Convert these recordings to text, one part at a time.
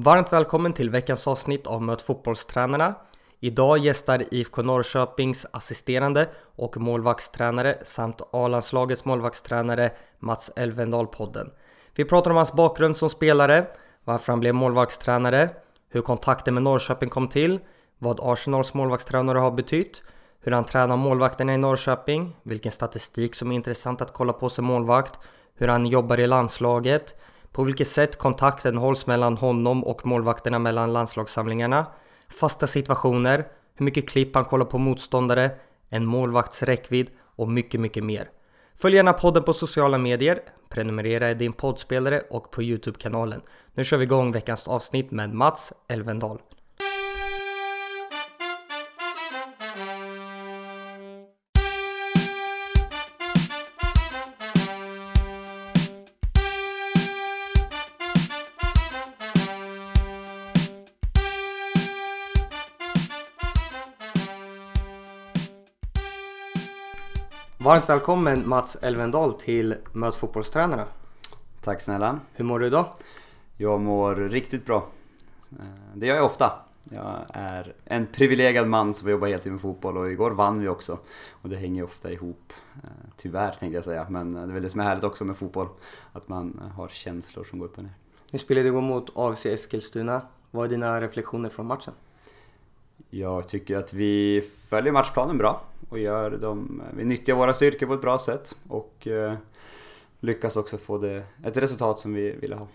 Varmt välkommen till veckans avsnitt av Möt fotbollstränarna. Idag gästar IFK Norrköpings assisterande och målvaktstränare samt A-landslagets målvaktstränare Mats Elvendal podden. Vi pratar om hans bakgrund som spelare, varför han blev målvaktstränare, hur kontakten med Norrköping kom till, vad Arsenals målvaktstränare har betytt, hur han tränar målvakterna i Norrköping, vilken statistik som är intressant att kolla på som målvakt, hur han jobbar i landslaget, på vilket sätt kontakten hålls mellan honom och målvakterna mellan landslagssamlingarna, fasta situationer, hur mycket klipp han kollar på motståndare, en målvakts räckvidd och mycket, mycket mer. Följ gärna podden på sociala medier, prenumerera i din poddspelare och på Youtube-kanalen. Nu kör vi igång veckans avsnitt med Mats Elvendal. Varmt välkommen Mats Elvendal till Möt fotbollstränarna. Tack snälla. Hur mår du idag? Jag mår riktigt bra. Eh, det gör jag ofta. Jag är en privilegierad man som jobbar heltid med fotboll och igår vann vi också. Och det hänger ofta ihop. Eh, tyvärr tänkte jag säga, men det är väl det som är härligt också med fotboll. Att man har känslor som går upp och ner. Ni spelade igår mot AFC Eskilstuna. Vad är dina reflektioner från matchen? Jag tycker att vi följer matchplanen bra och gör dem, vi nyttjar våra styrkor på ett bra sätt och eh, lyckas också få det, ett resultat som vi ville ha.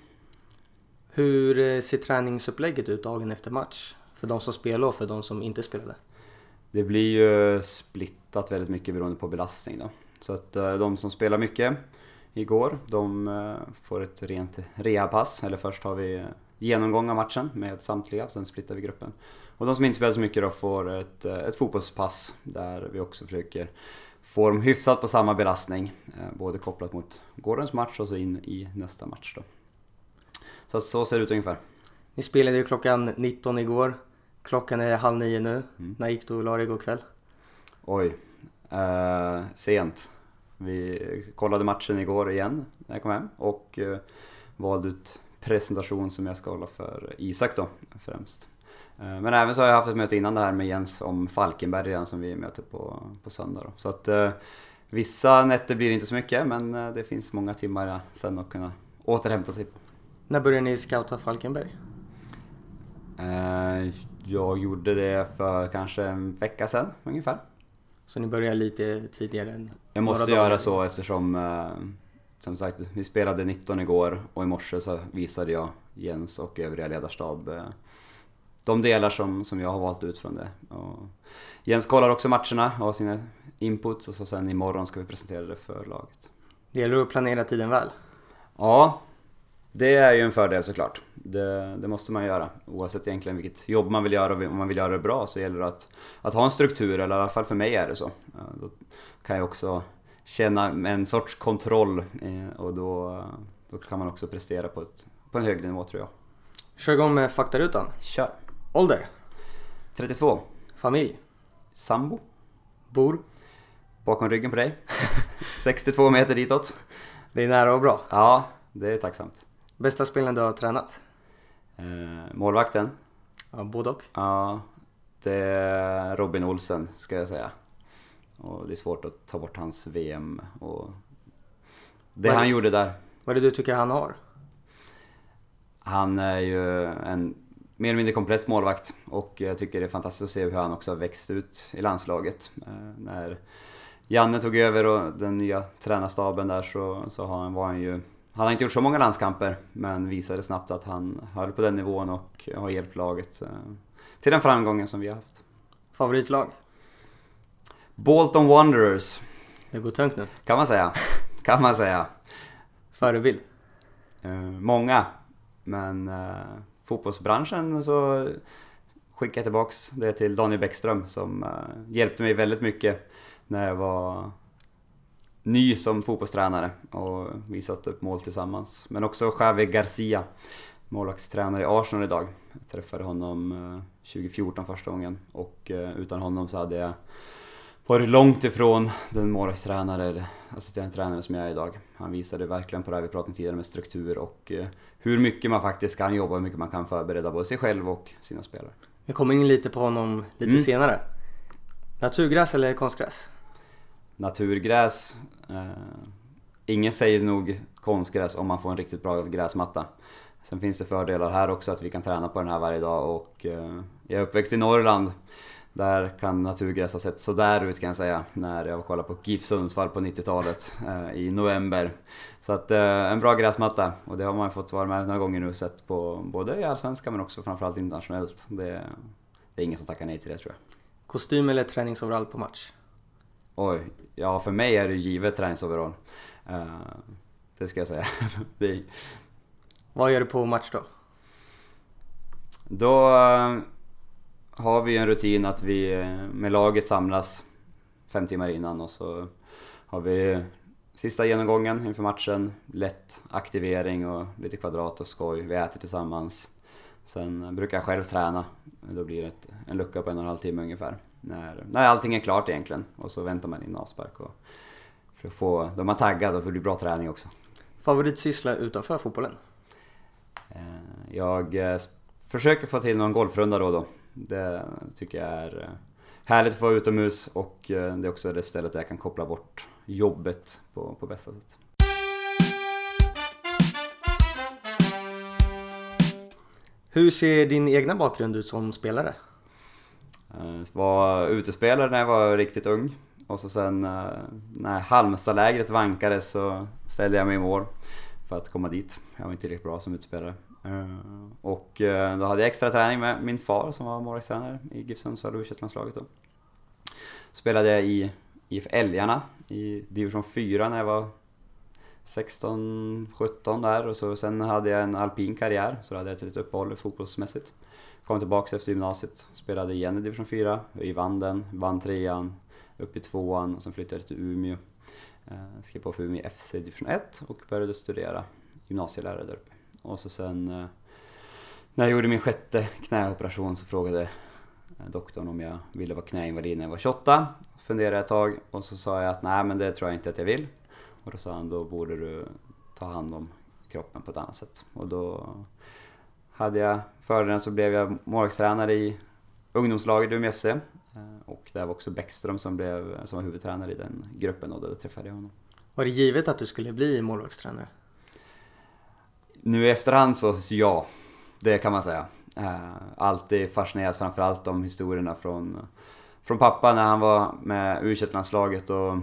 Hur eh, ser träningsupplägget ut dagen efter match? För de som spelar och för de som inte spelade? Det blir ju splittat väldigt mycket beroende på belastning då. Så att eh, de som spelar mycket igår, de får ett rent rehabpass. Eller först har vi genomgång av matchen med samtliga, sen splittar vi gruppen. Och de som inte spelar så mycket då får ett, eh, ett fotbollspass där vi också försöker få dem hyfsat på samma belastning. Eh, både kopplat mot gårdagens match och så in i nästa match då. Så så ser det ut ungefär. Ni spelade ju klockan 19 igår. Klockan är halv nio nu. Mm. När gick du och la dig igår kväll? Oj, eh, sent. Vi kollade matchen igår igen när jag kom hem och eh, valde ut presentation som jag ska hålla för Isak då främst. Eh, men även så har jag haft ett möte innan det här med Jens om Falkenberg redan som vi möter på, på söndag. Då. Så att eh, vissa nätter blir det inte så mycket men eh, det finns många timmar sen att kunna återhämta sig på. När började ni scouta Falkenberg? Eh, jag gjorde det för kanske en vecka sedan ungefär. Så ni började lite tidigare än Jag måste göra så eftersom eh, som sagt, vi spelade 19 igår och i morse så visade jag Jens och övriga ledarstab eh, de delar som, som jag har valt ut från det. Och Jens kollar också matcherna och har sina inputs och så sen imorgon ska vi presentera det för laget. Det gäller att planera tiden väl? Ja, det är ju en fördel såklart. Det, det, måste man göra. Oavsett egentligen vilket jobb man vill göra och om man vill göra det bra så gäller det att, att ha en struktur, eller i alla fall för mig är det så. Då kan jag också känna en sorts kontroll eh, och då, då kan man också prestera på, ett, på en högre nivå tror jag. Kör igång med faktarutan. Kör! Ålder? 32. Familj? Sambo. Bor? Bakom ryggen på dig. 62 meter ditåt. Det är nära och bra. Ja, det är tacksamt. Bästa spelaren du har tränat? Eh, målvakten? Ja, både och. Ja, det är Robin Olsen ska jag säga. Och det är svårt att ta bort hans VM och det vad han det, gjorde där. Vad är det du tycker han har? Han är ju en mer eller mindre komplett målvakt och jag tycker det är fantastiskt att se hur han också har växt ut i landslaget. Eh, när Janne tog över och den nya tränarstaben där så, så var han ju han har inte gjort så många landskamper men visade snabbt att han höll på den nivån och har hjälpt laget eh, till den framgången som vi har haft. Favoritlag? Bolton Wanderers. Det går tungt nu. Kan man säga. Kan man säga. Förebild? Eh, många. Men eh, fotbollsbranschen så skickade jag tillbaks det till Daniel Bäckström som eh, hjälpte mig väldigt mycket när jag var ny som fotbollstränare och vi satte upp mål tillsammans. Men också Javi Garcia, målvaktstränare i Arsenal idag. Jag träffade honom eh, 2014 första gången och eh, utan honom så hade jag varit långt ifrån den målvaktstränare eller assisterande tränare som jag är idag. Han visade verkligen på det här vi pratade om tidigare med struktur och eh, hur mycket man faktiskt kan jobba, hur mycket man kan förbereda både sig själv och sina spelare. Vi kommer in lite på honom lite mm. senare. Naturgräs eller konstgräs? Naturgräs. Eh, ingen säger nog konstgräs om man får en riktigt bra gräsmatta. Sen finns det fördelar här också att vi kan träna på den här varje dag och eh, jag är uppväxt i Norrland där kan naturgräs ha sett sådär ut kan jag säga när jag kollade på GIF Sundsvall på 90-talet eh, i november. Så att eh, en bra gräsmatta och det har man fått vara med några gånger nu sett på både i Allsvenskan men också framförallt internationellt. Det, det är ingen som tackar nej till det tror jag. Kostym eller träningsoverall på match? Oj, ja för mig är det givet träningsoverall. Uh, det ska jag säga. det... Vad gör du på match då? Då uh, har vi en rutin att vi uh, med laget samlas fem timmar innan och så har vi sista genomgången inför matchen, lätt aktivering och lite kvadrat och skoj. Vi äter tillsammans. Sen brukar jag själv träna. Då blir det en lucka på en och en halv timme ungefär. När, när allting är klart egentligen. Och så väntar man in avspark. Och för att få, de är taggade och det blir bra träning också. Favoritsyssla utanför fotbollen? Eh, jag eh, försöker få till någon golfrunda då och då. Det tycker jag är eh, härligt att få vara utomhus och det är också det stället där jag kan koppla bort jobbet på, på bästa sätt. Hur ser din egna bakgrund ut som spelare? Jag eh, var utespelare när jag var riktigt ung. Och så sen eh, när Halmstadlägret vankades så ställde jag mig i mål för att komma dit. Jag var inte tillräckligt bra som utespelare. Eh, och eh, då hade jag extra träning med min far som var målvaktstränare i GIF Sundsvall och u landslaget då. Spelade jag i IF Älgarna i division 4 när jag var 16, 17 där och så, sen hade jag en alpin karriär så då hade jag ett litet uppehåll fotbollsmässigt. Kom tillbaka efter gymnasiet, spelade igen i division 4, vi vann den, vann trean, upp i tvåan och sen flyttade jag till Umeå. Eh, skrev på för Umeå FC division 1 och började studera gymnasielärare där uppe. Och så sen eh, när jag gjorde min sjätte knäoperation så frågade eh, doktorn om jag ville vara knäinvalid när jag var 28. Funderade ett tag och så sa jag att nej men det tror jag inte att jag vill. Och då sa han då borde du ta hand om kroppen på ett annat sätt. Och då hade jag fördelen så blev jag målvaktstränare i ungdomslaget i Umeå FC. Eh, och det var också Bäckström som, blev, som var huvudtränare i den gruppen och då träffade jag honom. Var det givet att du skulle bli målvaktstränare? Nu i efterhand så ja, det kan man säga. Uh, alltid fascinerats framförallt om historierna från, från pappa när han var med u landslaget och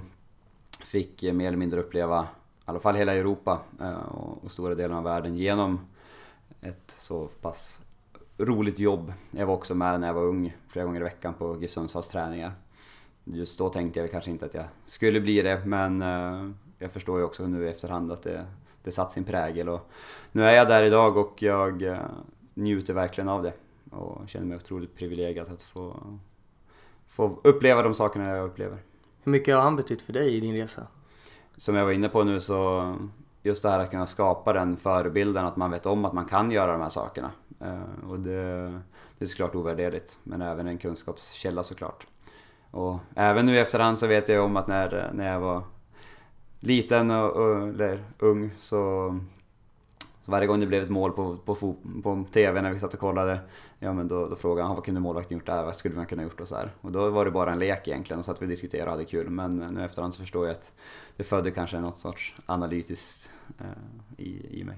fick mer eller mindre uppleva i alla fall hela Europa eh, och stora delar av världen genom ett så pass roligt jobb. Jag var också med när jag var ung, flera gånger i veckan på GIF Sundsvalls träningar. Just då tänkte jag kanske inte att jag skulle bli det, men eh, jag förstår ju också nu i efterhand att det, det satt sin prägel. Och nu är jag där idag och jag eh, njuter verkligen av det och känner mig otroligt privilegierad att få, få uppleva de sakerna jag upplever. Hur mycket har han betytt för dig i din resa? Som jag var inne på nu så just det här att kunna skapa den förebilden, att man vet om att man kan göra de här sakerna. Eh, och det, det är såklart ovärderligt, men även en kunskapskälla såklart. Och även nu i efterhand så vet jag om att när, när jag var liten och, och eller ung så så varje gång det blev ett mål på, på, på TV när vi satt och kollade, ja men då, då frågade han vad kunde målvakten gjort där, vad skulle man kunna gjort och så här. Och då var det bara en lek egentligen och så att vi diskuterade och hade kul. Men nu efterhand så förstår jag att det födde kanske något sorts analytiskt eh, i, i mig.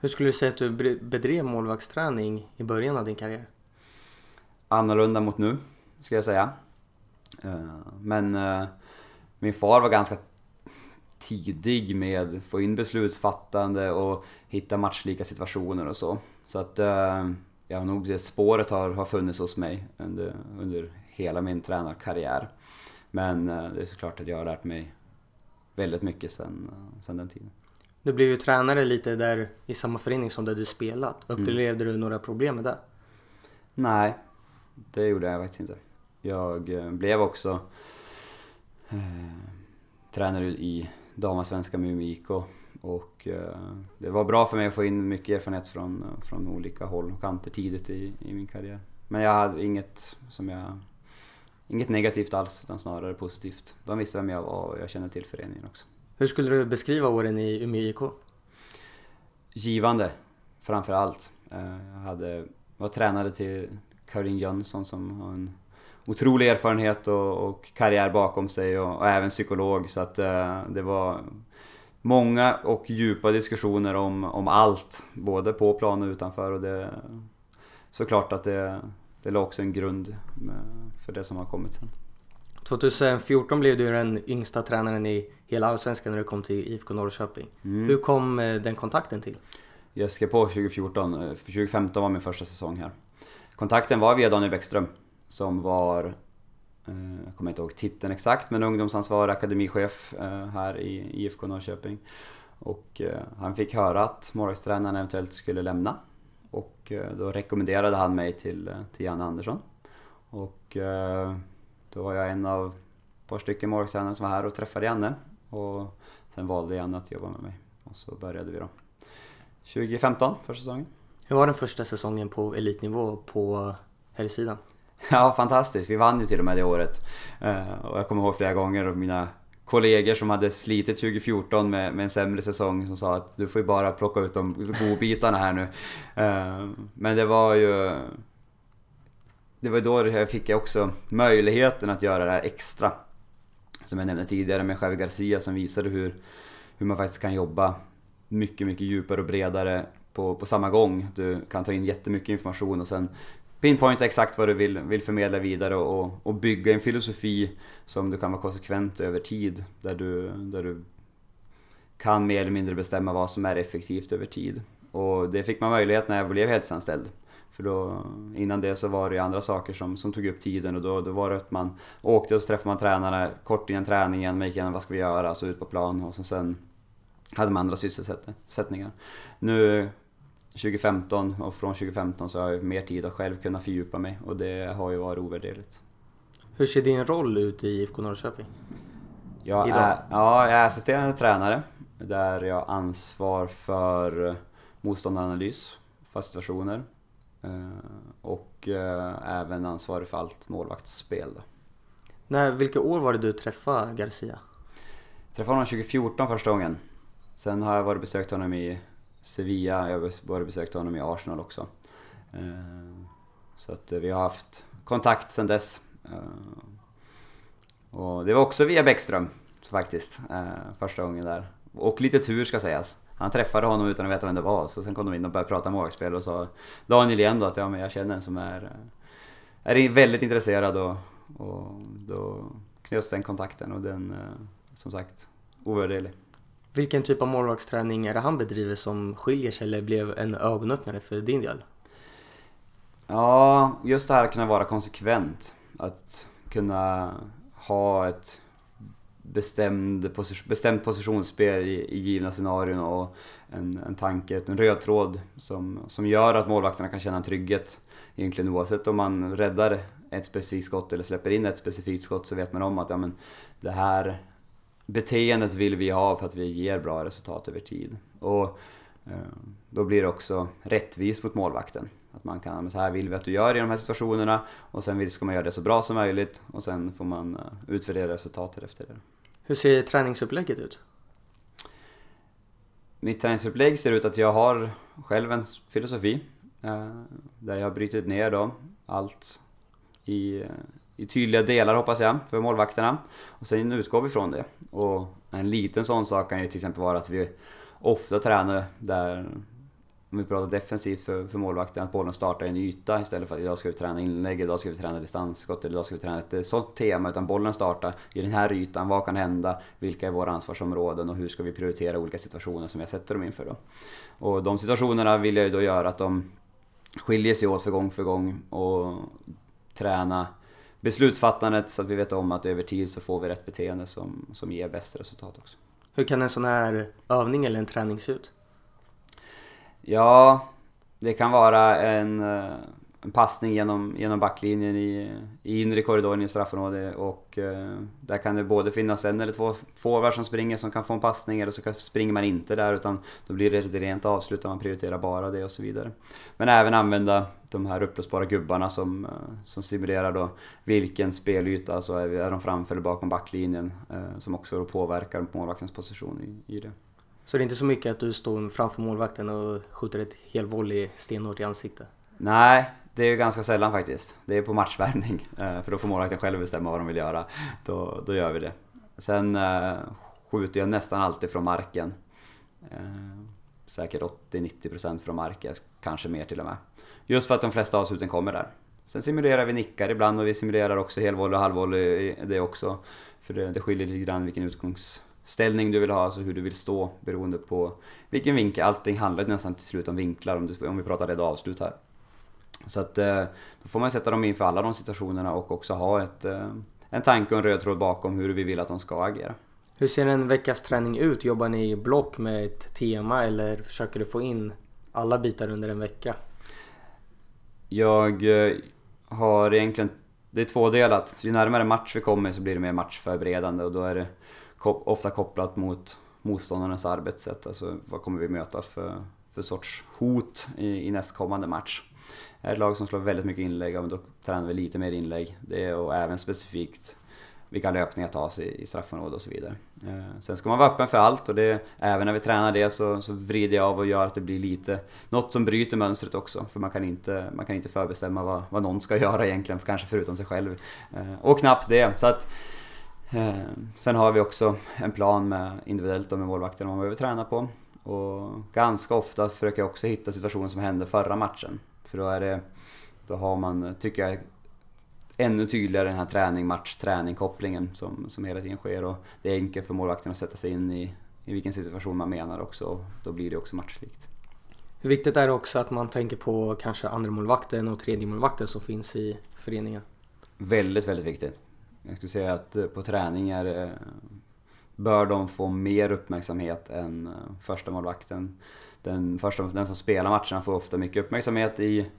Hur skulle du säga att du bedrev målvaktsträning i början av din karriär? Annorlunda mot nu, ska jag säga. Eh, men eh, min far var ganska tidig med att få in beslutsfattande och hitta matchlika situationer och så. Så att eh, ja, nog det spåret har, har funnits hos mig under, under hela min tränarkarriär. Men eh, det är såklart att jag har lärt mig väldigt mycket sen, eh, sen den tiden. Du blev ju tränare lite där i samma förening som där du spelat. Upplevde mm. du några problem med det? Nej, det gjorde jag faktiskt inte. Jag blev också eh, tränare i damallsvenska med Umeå IK. Och eh, det var bra för mig att få in mycket erfarenhet från, från olika håll och kanter tidigt i, i min karriär. Men jag hade inget som jag inget negativt alls utan snarare positivt. De visste vem jag var och jag känner till föreningen också. Hur skulle du beskriva åren i Umeå IK? Givande, framför allt. Eh, jag hade, var tränare till Caroline Jönsson som har en otrolig erfarenhet och, och karriär bakom sig och, och, även psykolog så att eh, det var många och djupa diskussioner om, om allt, både på plan och utanför och det såklart att det, det la också en grund för det som har kommit sen. 2014 blev du den yngsta tränaren i hela Allsvenskan när du kom till IFK Norrköping. Mm. Hur kom eh, den kontakten till? Jag skrev på 2014, 2015 var min första säsong här. Kontakten var via Daniel Bäckström som var, eh, jag kommer inte ihåg titeln exakt, men ungdomsansvarig akademichef eh, här i IFK Norrköping. Och eh, han fick höra att målvaktstränaren eventuellt skulle lämna. Och då rekommenderade han mig till, till Janne Andersson. Och då var jag en av ett par stycken målvaktstränare som var här och träffade Janne. Och sen valde Janne att jobba med mig. Och så började vi då. 2015, första säsongen. Hur var den första säsongen på elitnivå på herrsidan? Ja, fantastiskt. Vi vann ju till och med det året. Eh, och jag kommer ihåg flera gånger och mina kollegor som hade slitit 2014 med, med en sämre säsong som sa att du får ju bara plocka ut de godbitarna här nu. Eh, men det var ju det var då jag fick också möjligheten att göra det här extra. Som jag nämnde tidigare med Javi Garcia som visade hur, hur man faktiskt kan jobba mycket, mycket djupare och bredare på, på samma gång. Du kan ta in jättemycket information och sen pinpointa exakt vad du vill, vill förmedla vidare och, och bygga en filosofi som du kan vara konsekvent över tid. Där du, där du kan mer eller mindre bestämma vad som är effektivt över tid. Och det fick man möjlighet när jag blev heltidsanställd. För då, innan det så var det andra saker som, som tog upp tiden och då, då var det att man åkte och så träffade man tränarna kort innan träningen, man gick igenom vad ska vi göra, så ut på plan och så sen hade man andra sysselsättningar. Nu 2015 och från 2015 så har jag mer tid att själv kunna fördjupa mig och det har ju varit ovärderligt. Hur ser din roll ut i IFK Norrköping? Jag är, ja, jag är assisterande tränare där jag har ansvar för motståndaranalys, fasta situationer, Eh, och eh, även ansvarig för allt målvaktsspel. Då. När, vilka år var det du träffade Garcia? Jag träffade honom 2014 första gången. Sen har jag varit besökt honom i Sevilla, jag har besökt honom i Arsenal också. Eh, så att eh, vi har haft kontakt sen dess. Eh, och det var också via Bäckström faktiskt, första gången där. Och lite tur ska sägas. Han träffade honom utan att veta vem det var, så sen kom de in och började prata målvaktsspel och sa Daniel igen då att ja, men jag känner en som är, är väldigt intresserad och, och då knöts den kontakten och den, som sagt, ovärderlig. Vilken typ av målvaktsträning är det han bedriver som skiljer sig eller blev en ögonöppnare för din del? Ja, just det här att kunna vara konsekvent. Att kunna ha ett bestämd position, bestämt positionsspel i, i givna scenarion och en, en tanke, en röd tråd som, som gör att målvakterna kan känna en trygghet. Egentligen oavsett om man räddar ett specifikt skott eller släpper in ett specifikt skott så vet man om att ja, men det här beteendet vill vi ha för att vi ger bra resultat över tid. Och eh, då blir det också rättvist mot målvakten. Att man kan, så här vill vi att du gör i de här situationerna och sen ska man göra det så bra som möjligt och sen får man eh, utvärdera resultatet efter det. Hur ser träningsupplägget ut? Mitt träningsupplägg ser ut att jag har själv en filosofi eh, där jag har brutit ner då allt i, i tydliga delar hoppas jag för målvakterna. Och sen utgår vi från det. Och en liten sån sak kan ju till exempel vara att vi ofta tränar där om vi pratar defensivt för, för målvakten, att bollen startar i en yta istället för att idag ska vi träna inlägg, idag ska vi träna distansskott, eller idag ska vi träna ett sånt tema. Utan bollen startar i den här ytan, vad kan hända, vilka är våra ansvarsområden och hur ska vi prioritera olika situationer som jag sätter dem inför då. Och de situationerna vill jag ju då göra att de skiljer sig åt för gång för gång och träna beslutsfattandet så att vi vet om att över tid så får vi rätt beteende som, som ger bäst resultat också. Hur kan en sån här övning eller en träning se ut? Ja, det kan vara en, eh, en passning genom, genom backlinjen i, i inre korridoren i straffområdet och eh, där kan det både finnas en eller två forwards som springer som kan få en passning eller så springer man inte där utan då blir det ett rent avslut där man prioriterar bara det och så vidare. Men även använda de här upplösbara gubbarna som, eh, som simulerar då vilken spelyta, alltså är, är de framför eller bakom backlinjen, eh, som också påverkar målvaktens position i, i det. Så det är inte så mycket att du står framför målvakten och skjuter ett helvolley stenhårt i ansiktet? Nej, det är ju ganska sällan faktiskt. Det är på matchvärmning, eh, för då får målvakten själv bestämma vad de vill göra. Då, då gör vi det. Sen eh, skjuter jag nästan alltid från marken. Eh, säkert 80-90% från marken, kanske mer till och med. Just för att de flesta avsluten kommer där. Sen simulerar vi nickar ibland och vi simulerar också helvolley och halvvolley det också. För det, det skiljer lite grann vilken utgångsställning du vill ha, alltså hur du vill stå beroende på vilken vinkel. Allting handlar nästan till slut om vinklar om, du, om vi pratar rädda avslut här. Så att eh, då får man sätta dem inför alla de situationerna och också ha ett, eh, en tanke och en röd tråd bakom hur vi vill att de ska agera. Hur ser en veckas träning ut? Jobbar ni i block med ett tema eller försöker du få in alla bitar under en vecka? Jag eh, har egentligen, det är tvådelat. Ju närmare match vi kommer så blir det mer matchförberedande och då är det ofta kopplat mot motståndarnas arbetssätt. Alltså vad kommer vi möta för, för sorts hot i, i nästkommande match. Är ett lag som slår väldigt mycket inlägg, ja, då tränar vi lite mer inlägg. Det är, och även specifikt vilka löpningar tas i, i straffområdet och så vidare. Eh, sen ska man vara öppen för allt och det, även när vi tränar det så, så vrider jag av och gör att det blir lite, något som bryter mönstret också. För man kan inte, man kan inte förbestämma vad, vad någon ska göra egentligen, för kanske förutom sig själv. Eh, och knappt det. Så att, eh, sen har vi också en plan med individuellt och med målvakterna man behöver träna på. Och ganska ofta försöker jag också hitta situationer som hände förra matchen. För då är det, då har man, tycker jag, ännu tydligare den här träning, match, träning kopplingen som, som hela tiden sker. Och det är enkelt för målvakten att sätta sig in i, i vilken situation man menar också. Och då blir det också matchlikt. Hur viktigt är det också att man tänker på kanske andra målvakten och tredje målvakten som finns i föreningen? Väldigt, väldigt viktigt. Jag skulle säga att eh, på träningar eh, bör de få mer uppmärksamhet än eh, första målvakten. Den, första, den som spelar matcherna får ofta mycket uppmärksamhet i,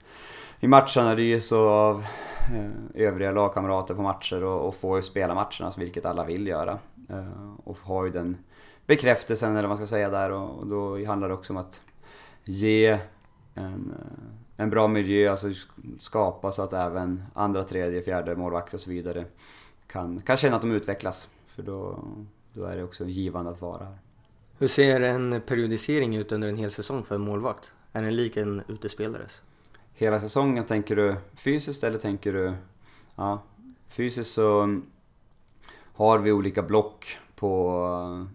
i matchanalys och av Eh, övriga lagkamrater på matcher och, och får ju spela matcherna, vilket alla vill göra. Eh, och har ju den bekräftelsen, eller vad man ska säga där, och, och då handlar det också om att ge en, eh, en bra miljö, alltså skapa så att även andra, tredje, fjärde målvakter och så vidare kan, kan känna att de utvecklas. För då, då är det också givande att vara här. Hur ser en periodisering ut under en hel säsong för en målvakt? Är den lik en utespelares? hela säsongen? Tänker du fysiskt eller tänker du... Ja, fysiskt så har vi olika block på eh,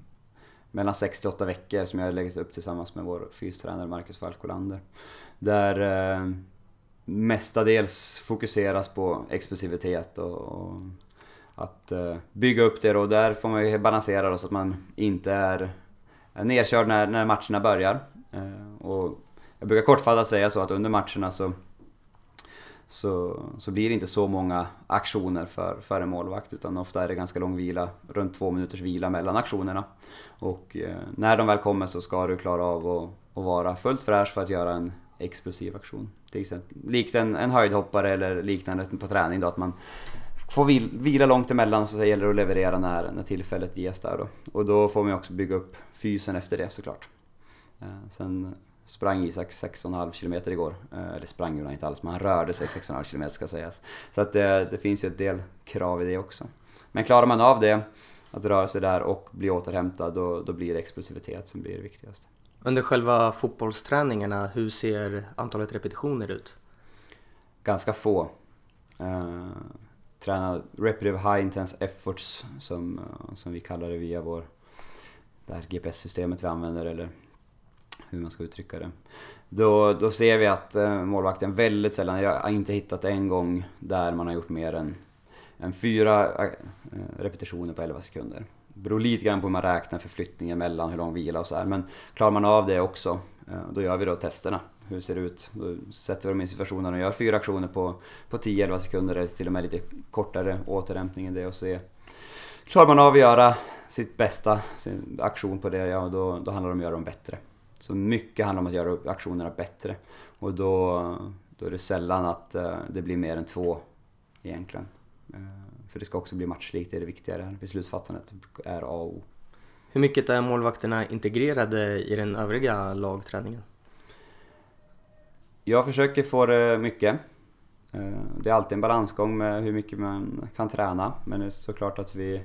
mellan 6 till 8 veckor som jag lägger upp tillsammans med vår fystränare Marcus Falkolander. Där eh, mestadels fokuseras på explosivitet och, och att eh, bygga upp det och där får man ju balansera då så att man inte är, är Eh, nerkörd när, när matcherna börjar. Eh, och jag brukar kortfattat säga så att under matcherna så, så, så blir det inte så många aktioner för, för en målvakt utan ofta är det ganska lång vila, runt två minuters vila mellan aktionerna. Och eh, när de väl kommer så ska du klara av att, att vara fullt fräsch för att göra en explosiv aktion. Till exempel, likt en, en höjdhoppare eller liknande på träning då, att man får vil, vila långt emellan så gäller det att leverera när, när tillfället ges där då. Och då får man också bygga upp fysen efter det såklart. Eh, sen sprang Isak 6,5 km igår. Eh, eller sprang han inte alls, men han rörde sig 6,5 km ska sägas. Så att det, det finns ju ett del krav i det också. Men klarar man av det, att röra sig där och bli återhämtad, då, då blir det explosivitet som blir det viktigaste. Under själva fotbollsträningarna, hur ser antalet repetitioner ut? Ganska få. Träna repetitive high intense efforts som, eh, som vi kallar det via vår, det här GPS-systemet vi använder eller hur man ska uttrycka det. Då, då ser vi att eh, målvakten väldigt sällan, jag har inte hittat en gång där man har gjort mer än, än fyra eh, repetitioner på 11 sekunder. Det beror lite grann på hur man räknar förflyttningen mellan, hur lång vila och så här. Men klarar man av det också, Eh, då gör vi då testerna. Hur ser det ut? Då sätter vi dem i situationen och gör fyra aktioner på, på 10-11 sekunder eller till och med lite kortare återhämtning än det och se. Klarar man av att göra sitt bästa, sin aktion på det, ja då, då handlar det om att göra dem bättre. Så mycket handlar om att göra aktionerna bättre. Och då, då är det sällan att eh, det blir mer än två egentligen. Eh, för det ska också bli matchlikt, det är det viktiga. Beslutsfattandet är A och O. Hur mycket är målvakterna integrerade i den övriga lagträningen? Jag försöker få det mycket. Eh, det är alltid en balansgång med hur mycket man kan träna men det är såklart att vi,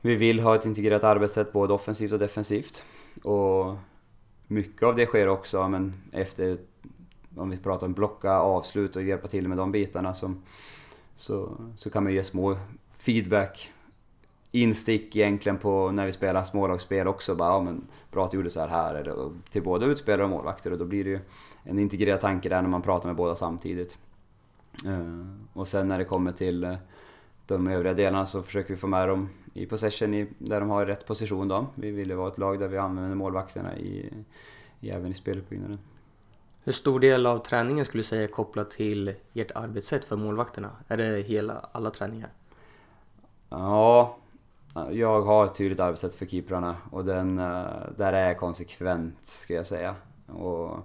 vi vill ha ett integrerat arbetssätt både offensivt och defensivt. Och mycket av det sker också men efter, om vi pratar om blocka avslut och hjälpa till med de bitarna som, så, så kan man ge små feedback instick egentligen på när vi spelar smålagsspel också. Bara, ja, men bra att du gjorde så här här. Till både utspelare och målvakter och då blir det ju en integrerad tanke där när man pratar med båda samtidigt. Eh, och sen när det kommer till eh, de övriga delarna så försöker vi få med dem i possession i, där de har rätt position då. Vi vill ju vara ett lag där vi använder målvakterna i, i även i speluppbyggnaden. Hur stor del av träningen skulle du säga är kopplad till ert arbetssätt för målvakterna? Är det hela, alla träningar? Ja, jag har ett tydligt arbetssätt för keeprarna och den, eh, där är jag konsekvent ska jag säga. Och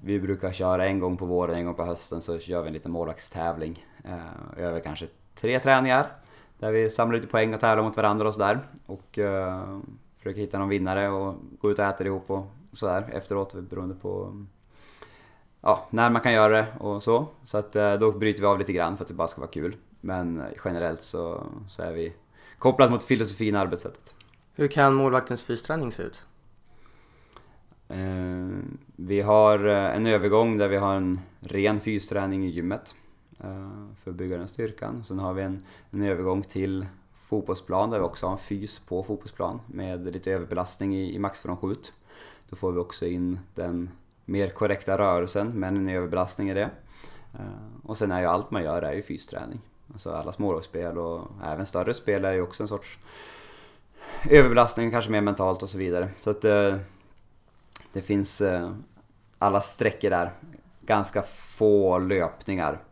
vi brukar köra en gång på våren, en gång på hösten så gör vi en liten målvaktstävling. Eh, över kanske tre träningar. Där vi samlar lite poäng och tävlar mot varandra och sådär. Och uh, försöker hitta någon vinnare och gå ut och äta ihop och sådär efteråt beroende på ja, när man kan göra det och så. Så att då bryter vi av lite grann för att det bara ska vara kul. Men generellt så, så är vi kopplat mot filosofin och arbetssättet. Hur kan målvaktens fysträning se ut? Eh, vi har eh, en övergång där vi har en ren fysträning i gymmet eh, för att bygga den styrkan. Sen har vi en, en övergång till fotbollsplan där vi också har en fys på fotbollsplan med lite överbelastning i, i maxfrånskjut. Då får vi också in den mer korrekta rörelsen men en överbelastning i det. Och sen är ju allt man gör är ju fysträning. Alltså alla smålagsspel och även större spel är ju också en sorts överbelastning, kanske mer mentalt och så vidare. Så att det finns eh, alla sträckor där. Ganska få löpningar.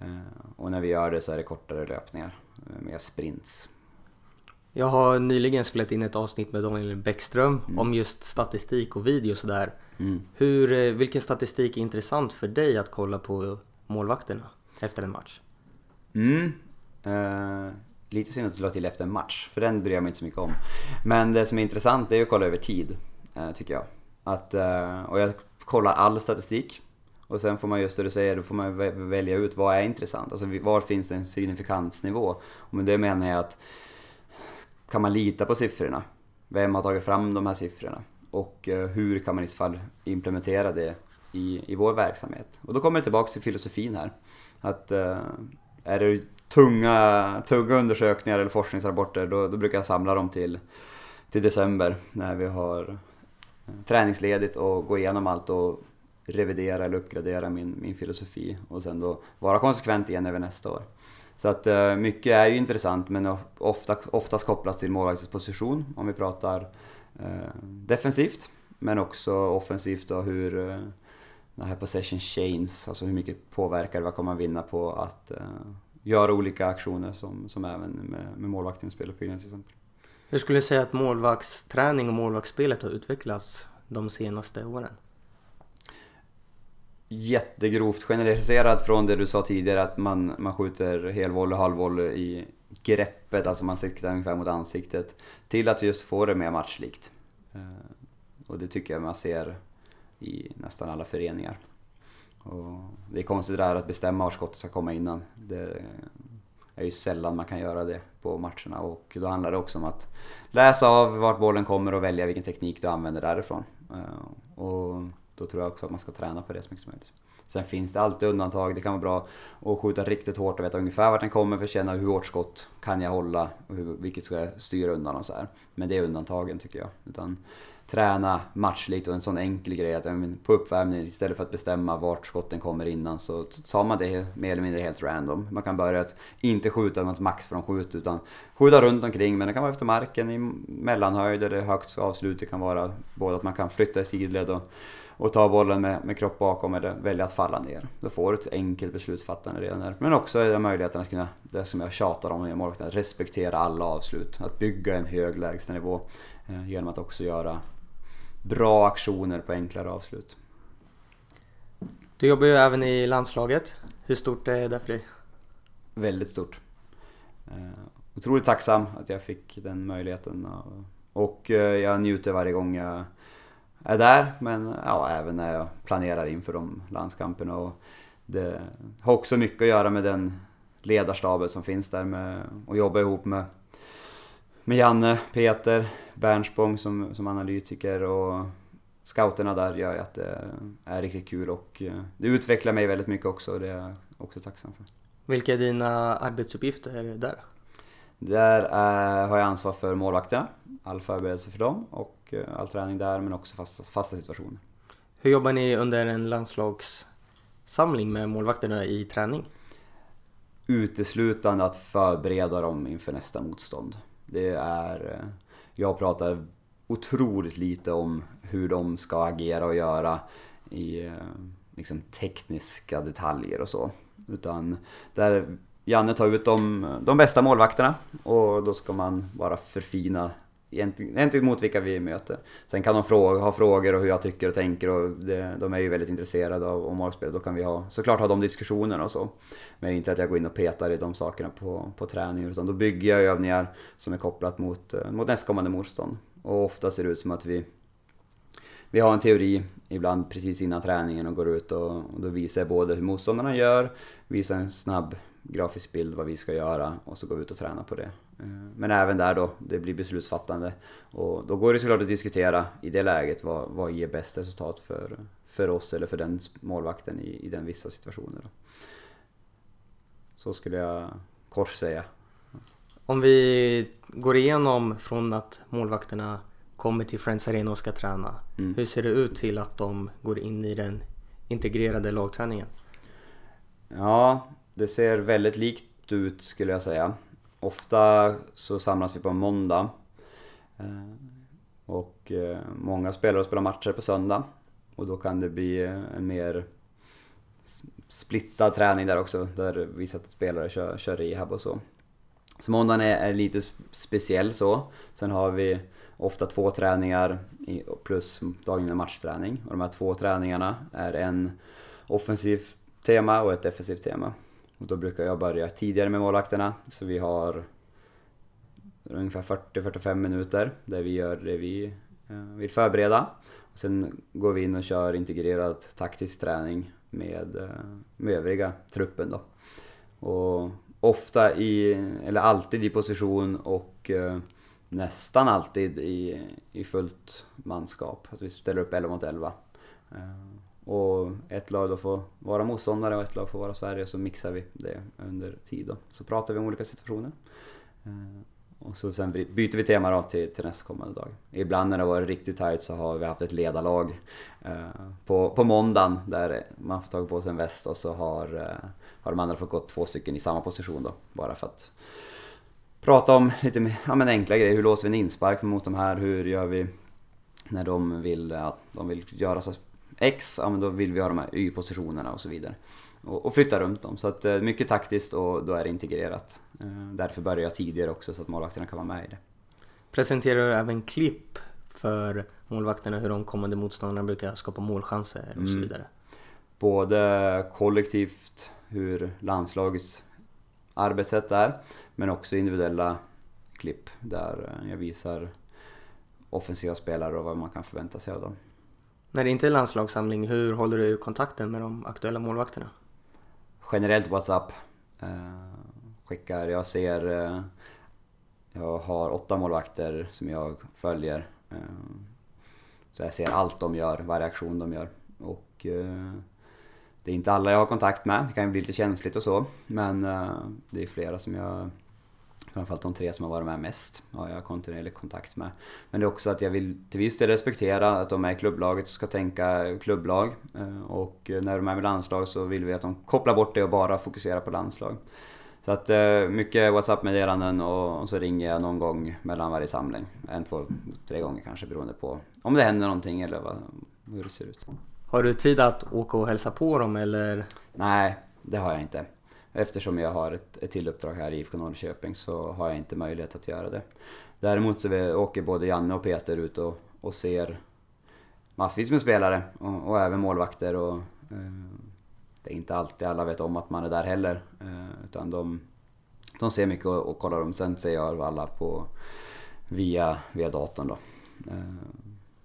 Eh, och när vi gör det så är det kortare löpningar eh, med sprints. Jag har nyligen spelat in ett avsnitt med Daniel Bäckström mm. om just statistik och video sådär. Mm. Hur, vilken statistik är intressant för dig att kolla på målvakterna efter en match? Mm. Uh, lite synd att du la till efter en match, för den bryr jag mig inte så mycket om. Men det som är intressant är att kolla över tid, uh, tycker jag. Att, uh, och jag kollar all statistik. Och sen får man just det du säger, då får man välja ut vad är intressant. Alltså var finns det en signifikansnivå? Och med det menar jag att kan man lita på siffrorna? Vem har tagit fram de här siffrorna? Och hur kan man i så fall implementera det i, i vår verksamhet? Och då kommer det tillbaka till filosofin här. Att är det tunga, tunga undersökningar eller forskningsrapporter då, då brukar jag samla dem till, till december när vi har eh, träningsledigt och gå igenom allt och revidera eller uppgradera min, min filosofi och sen då vara konsekvent igen över nästa år. Så att eh, mycket är ju intressant men ofta, oftast kopplas till målvaktens position om vi pratar eh, defensivt men också offensivt då hur eh, den här possession chains, alltså hur mycket påverkar vad kommer man vinna på att göra olika aktioner som, som även med, med målvakten spelar på till exempel. Hur skulle du säga att målvaktsträning och målvaktsspelet har utvecklats de senaste åren? Jättegrovt generaliserat från det du sa tidigare att man, man skjuter helvolley och halvvolley i greppet, alltså man siktar ungefär mot ansiktet, till att just få det mer matchlikt. Eh, och det tycker jag man ser i nästan alla föreningar. Och det är konstigt det där att bestämma var skottet ska komma innan. Det är ju sällan man kan göra det på matcherna och då handlar det också om att läsa av vart bollen kommer och välja vilken teknik du använder därifrån. Eh, och då tror jag också att man ska träna på det så mycket som möjligt. Sen finns det alltid undantag. Det kan vara bra att skjuta riktigt hårt och veta ungefär vart den kommer för att känna hur hårt skott kan jag hålla och hur, vilket ska jag styra undan och så här. Men det är undantagen tycker jag. Utan träna matchligt och en sån enkel grej att på uppvärmning istället för att bestämma vart skotten kommer innan så tar man det mer eller mindre helt random. Man kan börja att inte skjuta något max från skjut utan skjuta runt omkring men det kan vara efter marken i mellanhöjd eller högt avslut. Det kan vara både att man kan flytta i sidled och, och ta bollen med, med kropp bakom eller välja att falla ner. Då får du ett enkelt beslutsfattande redan där. Men också är det möjligheten att kunna, det som jag tjatar om i målvakten, att respektera alla avslut. Att bygga en hög lägstanivå eh, genom att också göra bra aktioner på enklare avslut. Du jobbar ju även i landslaget. Hur stort är det för dig? Väldigt stort. Eh, otroligt tacksam att jag fick den möjligheten. Och eh, jag njuter varje gång jag är där, men ja, även när jag planerar inför de landskamperna. Och det har också mycket att göra med den ledarstaben som finns där med, och jobba ihop med, med Janne, Peter, Bernspång som, som analytiker och scouterna där gör ju att det är riktigt kul och eh, det utvecklar mig väldigt mycket också och det är jag också tacksam för. Vilka är dina arbetsuppgifter där? Där är, har jag ansvar för målvakterna, all förberedelse för dem och eh, all träning där men också fasta, fasta situationer. Hur jobbar ni under en landslagssamling med målvakterna i träning? Uteslutande att förbereda dem inför nästa motstånd. Det är, eh, jag pratar otroligt lite om hur de ska agera och göra i eh, liksom, tekniska detaljer och så. Utan där Janne tar ut de, de bästa målvakterna och då ska man bara förfina gentemot vilka vi möter. Sen kan de fråga, ha frågor och hur jag tycker och tänker och det, de är ju väldigt intresserade av, av målspel. Då kan vi ha, såklart ha de diskussionerna och så. Men inte att jag går in och petar i de sakerna på, på träning utan då bygger jag övningar som är kopplat mot, eh, mot nästkommande motstånd. Och ofta ser det ut som att vi, vi har en teori ibland precis innan träningen och går ut och, och då visar jag både hur motståndarna gör, visar en snabb grafisk bild vad vi ska göra och så går vi ut och tränar på det. Eh, men även där då, det blir beslutsfattande. Och då går det såklart att diskutera i det läget vad, vad ger bäst resultat för, för oss eller för den målvakten i, i den vissa situationen. Så skulle jag kort säga. Om vi går igenom från att målvakterna kommer till Friends Arena och ska träna. Mm. Hur ser det ut till att de går in i den integrerade lagträningen? Ja, det ser väldigt likt ut skulle jag säga. Ofta så samlas vi på en måndag. Eh, och eh, många spelar och spelar matcher på söndag. Och då kan det bli eh, en mer splittad träning där också, där vissa spelare kör, kör rehab och så. Så måndagen är, är lite speciell så. Sen har vi ofta två träningar plus dagen innan matchträning. Och de här två träningarna är en offensivt tema och ett defensivt tema. Och då brukar jag börja tidigare med målvakterna, så vi har ungefär 40-45 minuter där vi gör det vi eh, vill förbereda. Sen går vi in och kör integrerad taktisk träning med, eh, med övriga truppen då. Och ofta i, eller alltid i position och eh, nästan alltid i, i fullt manskap. Att vi ställer upp 11 mot 11. Och ett lag då får vara motståndare och ett lag får vara Sverige så mixar vi det under tid då. Så pratar vi om olika situationer. Eh, och så sen byter vi tema då till, till nästkommande dag. Ibland när det varit riktigt tajt så har vi haft ett ledarlag eh, på, på måndagen där man får tagit på sig en väst och så har, eh, har de andra fått gå två stycken i samma position då. Bara för att prata om lite mer, ja, men enkla grejer. Hur låser vi en inspark mot de här? Hur gör vi när de vill, ja, de vill göra så X, ja men då vill vi ha de här Y-positionerna och så vidare. Och, och, flytta runt dem. Så att eh, mycket taktiskt och då är det integrerat. Eh, därför börjar jag tidigare också så att målvakterna kan vara med i det. Presenterar du även klipp för målvakterna hur de kommande motståndarna brukar skapa målchanser och så mm. vidare? Både kollektivt, hur landslagets arbetssätt är, men också individuella klipp där jag visar offensiva spelare och vad man kan förvänta sig av dem. När det inte är landslagssamling, hur håller du kontakten med de aktuella målvakterna? Generellt WhatsApp. Eh, skickar, jag ser... Eh, jag har åtta målvakter som jag följer. Eh, så jag ser allt de gör, varje aktion de gör. Och eh, det är inte alla jag har kontakt med, det kan ju bli lite känsligt och så. Men eh, det är flera som jag Framförallt de tre som har varit med mest har jag kontinuerlig kontakt med. Men det är också att jag vill till viss del respektera att de är i klubblaget och ska tänka klubblag. Eh, och när de är med landslag så vill vi att de kopplar bort det och bara fokuserar på landslag. Så att eh, mycket WhatsApp-meddelanden och så ringer jag någon gång mellan varje samling. En, två, tre gånger kanske beroende på om det händer någonting eller vad, hur det ser ut. Har du tid att åka och hälsa på dem eller? Nej, det har jag inte. Eftersom jag har ett, ett till uppdrag här i IFK Norrköping så har jag inte möjlighet att göra det. Däremot så vi, åker både Janne och Peter ut och, och ser massvis med spelare och, och även målvakter. Och, eh, det är inte alltid alla vet om att man är där heller. Eh, utan de, de ser mycket och, och kollar om. Sen ser jag alla på, via, via datorn då. Eh,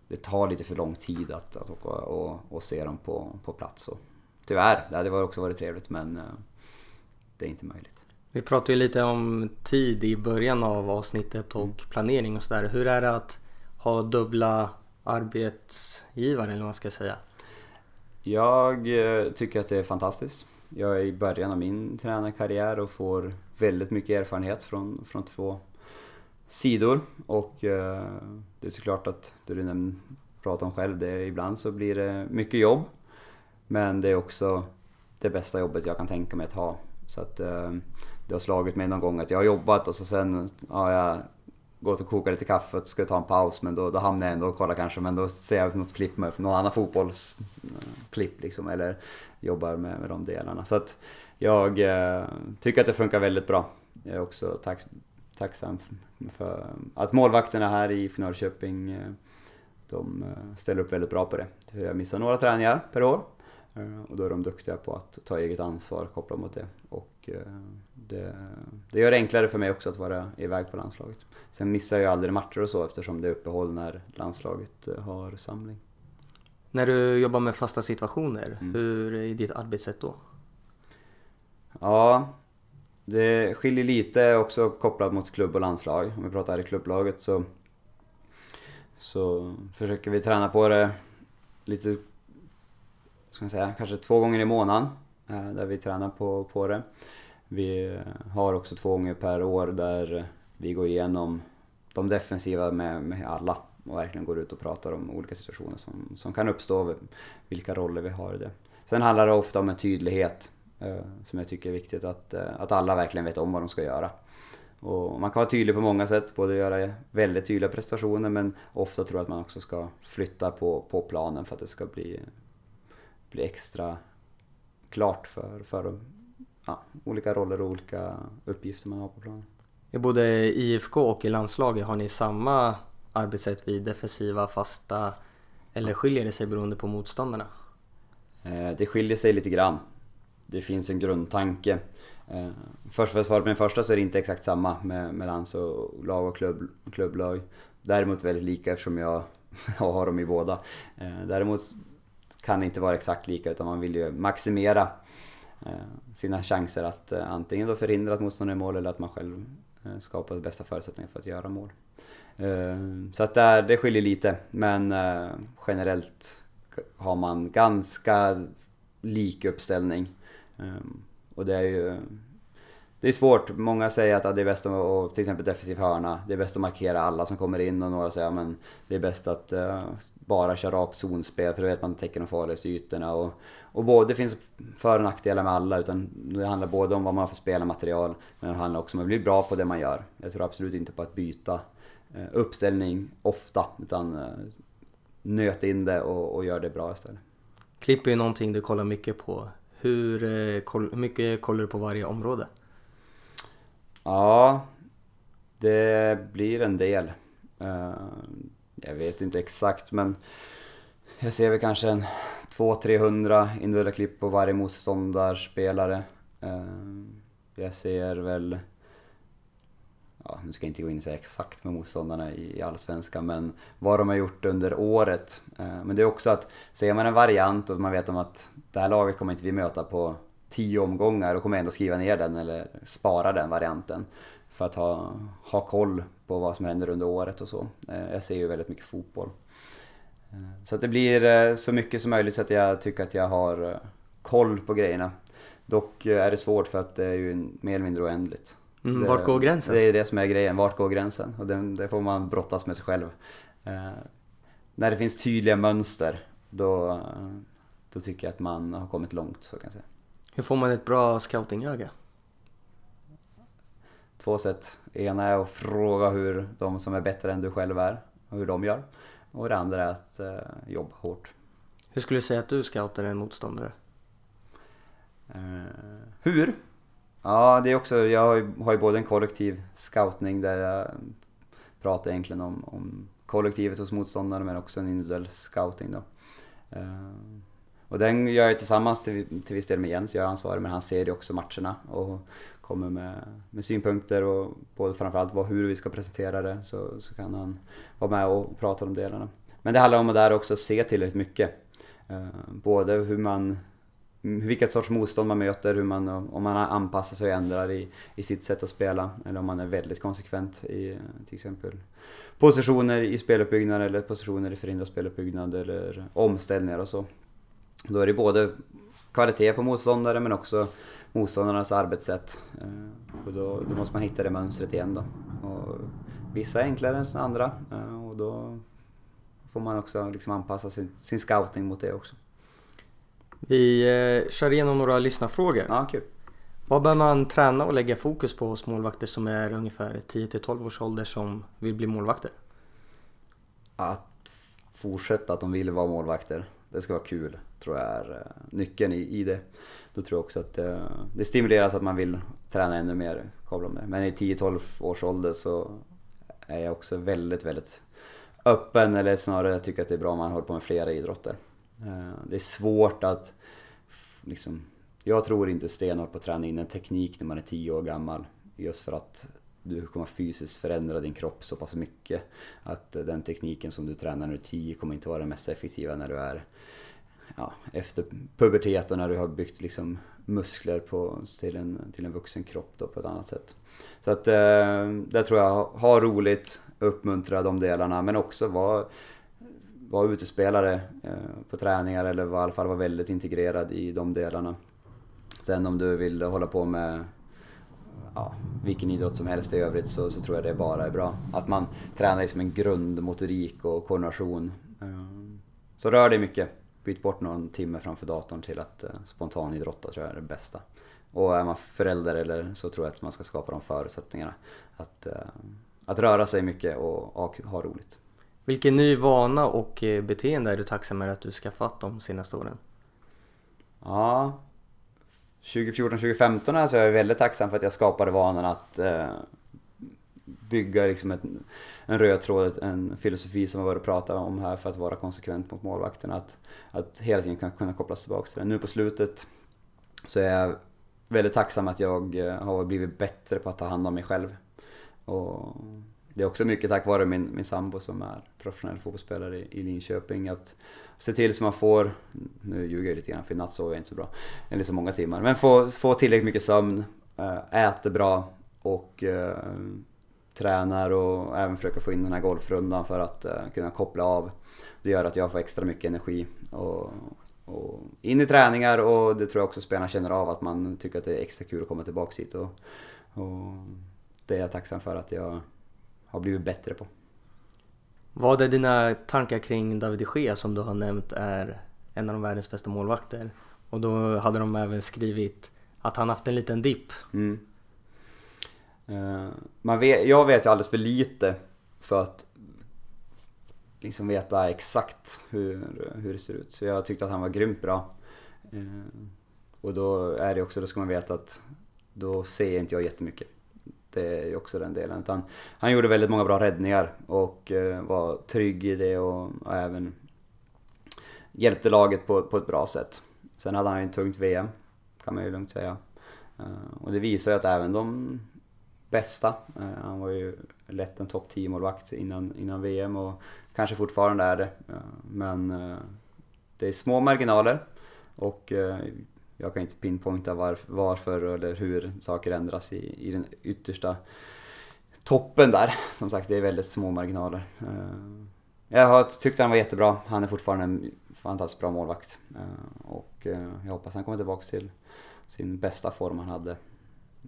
det tar lite för lång tid att, att åka och, och se dem på, på plats. Och, tyvärr, det hade också varit trevligt men eh, det är inte möjligt. Vi pratade ju lite om tid i början av avsnittet och mm. planering och sådär. Hur är det att ha dubbla arbetsgivare eller vad man ska säga? Jag eh, tycker att det är fantastiskt. Jag är i början av min tränarkarriär och får väldigt mycket erfarenhet från, från två sidor. Och eh, det är såklart att det du pratar om själv, det är, ibland så blir det mycket jobb. Men det är också det bästa jobbet jag kan tänka mig att ha. Så att eh, det har slagit mig någon gång att jag har jobbat och så sen har jag gått och kokat lite kaffe och ska ta en paus men då, då hamnar jag ändå och kollar kanske men då ser jag något klipp med någon annan fotbollsklipp eh, liksom eller jobbar med, med de delarna. Så att jag eh, tycker att det funkar väldigt bra. Jag är också tack, tacksam för att målvakterna här i Norrköping eh, de eh, ställer upp väldigt bra på det. Jag missar några träningar per år och då är de duktiga på att ta eget ansvar kopplat mot det. Och eh, det, det gör det enklare för mig också att vara iväg på landslaget. Sen missar jag aldrig matcher och så eftersom det är uppehåll när landslaget eh, har samling. När du jobbar med fasta situationer, mm. hur är ditt arbetssätt då? Ja, det skiljer lite också kopplat mot klubb och landslag. Om vi pratar i klubblaget så, så försöker vi träna på det lite ska man säga, kanske två gånger i månaden eh, där vi tränar på, på det. Vi har också två gånger per år där vi går igenom de defensiva med, med alla och verkligen går ut och pratar om olika situationer som, som kan uppstå, vilka roller vi har i det. Sen handlar det ofta om en tydlighet eh, som jag tycker är viktigt, att, eh, att alla verkligen vet om vad de ska göra. Och man kan vara tydlig på många sätt, både göra väldigt tydliga prestationer men ofta tror jag att man också ska flytta på, på planen för att det ska bli bli extra klart för, för ja, olika roller och olika uppgifter man har på planen. I både IFK och i landslaget, har ni samma arbetssätt vid defensiva, fasta eller skiljer det sig beroende på motståndarna? Eh, det skiljer sig lite grann. Det finns en grundtanke. Eh, först för att svara på den första så är det inte exakt samma med, med lands och lag och klubb, klubblag. Däremot väldigt lika eftersom jag, jag har dem i båda. Eh, däremot kan inte vara exakt lika utan man vill ju maximera eh, sina chanser att eh, antingen då förhindra att motståndaren mål eller att man själv eh, skapar bästa förutsättningar för att göra mål. Så att där, det skiljer lite men generellt har man ganska lik uppställning. Och det är ju det är svårt. Många säger att det är bäst att, till exempel defensiv hörna, det är bäst att markera alla som kommer in och några säger att det är bäst att bara köra rakt zonspel för då vet man täcker de farligaste ytorna. Och, och både, det finns för och nackdelar med alla utan det handlar både om vad man får spela material men det handlar också om att bli bra på det man gör. Jag tror absolut inte på att byta eh, uppställning ofta utan eh, nöt in det och, och gör det bra istället. Klipp är ju någonting du kollar mycket på. Hur, eh, hur mycket kollar du på varje område? Ja, det blir en del jag vet inte exakt men jag ser väl kanske en 200-300 individuella klipp på varje motståndarspelare. Eh, jag ser väl, ja, nu ska jag inte gå in och säga exakt med motståndarna i Allsvenskan, men vad de har gjort under året. Eh, men det är också att, ser man en variant och man vet om att det här laget kommer inte vi möta på tio omgångar, då kommer jag ändå skriva ner den eller spara den varianten. För att ha, ha koll på vad som händer under året och så. Eh, jag ser ju väldigt mycket fotboll. Eh, så att det blir eh, så mycket som möjligt så att jag tycker att jag har koll på grejerna. Dock är det svårt för att det är ju mer eller mindre oändligt. Mm, det, vart går gränsen? Det är det som är grejen, vart går gränsen? Och det, det får man brottas med sig själv. Eh, när det finns tydliga mönster, då, då tycker jag att man har kommit långt, så kan jag säga. Hur får man ett bra scoutingöga? Två sätt. Ena är att fråga hur de som är bättre än du själv är, och hur de gör. Och det andra är att eh, jobba hårt. Hur skulle du säga att du scoutar en motståndare? Eh, hur? Ja, det är också, jag har ju, har ju både en kollektiv scoutning där jag pratar egentligen om, om kollektivet hos motståndaren men också en individuell scouting då. Eh, och den gör jag tillsammans till, till viss del med Jens, jag är ansvarig men han ser ju också matcherna och kommer med, med synpunkter och både framförallt vad, hur vi ska presentera det så, så kan han vara med och prata om delarna. men det handlar om att där också se tillräckligt mycket. Eh, både hur man vilket sorts motstånd man möter, hur man, om man anpassar sig och ändrar i, i sitt sätt att spela. Eller om man är väldigt konsekvent i till exempel positioner i speluppbyggnad eller positioner i förhindrad speluppbyggnad eller omställningar och så. Då är det både kvalitet på motståndare men också motståndarnas arbetssätt. Eh, och då, då måste man hitta det mönstret igen då. Och vissa är enklare än andra eh, och då får man också liksom anpassa sin, sin scouting mot det också. Vi eh, kör igenom några lyssnarfrågor. Ja, kul. Vad bör man träna och lägga fokus på hos målvakter som är ungefär 10-12 års ålder som vill bli målvakter? Att fortsätta att de vill vara målvakter. Det ska vara kul, tror jag är eh, nyckeln i, i det. Då tror jag också att det, det stimuleras att man vill träna ännu mer. Men i 10-12 års ålder så är jag också väldigt, väldigt öppen, eller snarare jag tycker att det är bra om man håller på med flera idrotter. Eh, det är svårt att liksom, jag tror inte stenhårt på att träna in en teknik när man är 10 år gammal. Just för att du kommer fysiskt förändra din kropp så pass mycket. Att den tekniken som du tränar när du är 10 kommer inte vara den mest effektiva när du är ja, efter pubertet och när du har byggt liksom muskler på, till, en, till en vuxen kropp då på ett annat sätt. Så att eh, där tror jag, ha roligt, uppmuntra de delarna men också vara var utespelare eh, på träningar eller var, i alla fall vara väldigt integrerad i de delarna. Sen om du vill hålla på med ja, vilken idrott som helst i övrigt så, så tror jag det bara är bra. Att man tränar liksom en grundmotorik och koordination. Eh, så rör dig mycket. Byt bort någon timme framför datorn till att eh, spontanidrotta tror jag är det bästa. Och är man förälder eller så tror jag att man ska skapa de förutsättningarna. Att, att röra sig mycket och, och ha roligt. Vilken ny vana och eh, beteende är du tacksam med att du skaffat de senaste åren? Ja, 2014-2015 alltså jag är väldigt tacksam för att jag skapade vanan att eh, bygga liksom ett, en röd tråd, en filosofi som vi varit och pratat om här för att vara konsekvent mot målvakten. Att, att hela tiden kunna, kopplas tillbaka till det. Nu på slutet så är jag väldigt tacksam att jag eh, har blivit bättre på att ta hand om mig själv. Och det är också mycket tack vare min, min sambo som är professionell fotbollsspelare i, i Linköping. Att se till så man får, nu ljuger jag lite grann för i natt sover jag inte så bra, eller så liksom många timmar. Men få, få tillräckligt mycket sömn, eh, äter bra och äh, tränar och även försöka få in den här golfrundan för att äh, kunna koppla av. Det gör att jag får extra mycket energi och, och in i träningar och det tror jag också spelarna känner av att man tycker att det är extra kul att komma tillbaka hit. Och, och det är jag tacksam för att jag har blivit bättre på. Vad är dina tankar kring David de Gea som du har nämnt är en av världens bästa målvakter? Och då hade de även skrivit att han haft en liten dipp. Mm. Uh, man vet, jag vet ju alldeles för lite för att liksom veta exakt hur, hur det ser ut. Så jag tyckte att han var grymt bra. Uh, och då är det också, då ska man veta att då ser inte jag jättemycket det är ju också den delen. Utan han gjorde väldigt många bra räddningar och eh, var trygg i det och, och även hjälpte laget på, på ett bra sätt. Sen hade han ju ett tungt VM, kan man ju lugnt säga. Eh, och det visar ju att även de bästa, eh, han var ju lätt en topp 10 målvakt innan, innan VM och kanske fortfarande är det. Men det är små marginaler och jag kan inte pinpointa varför, varför eller hur saker ändras i, i den yttersta toppen där. Som sagt, det är väldigt små marginaler. Eh, jag har tyckt han var jättebra. Han är fortfarande en fantastiskt bra målvakt. Eh, och eh, jag hoppas han kommer tillbaka till sin bästa form han hade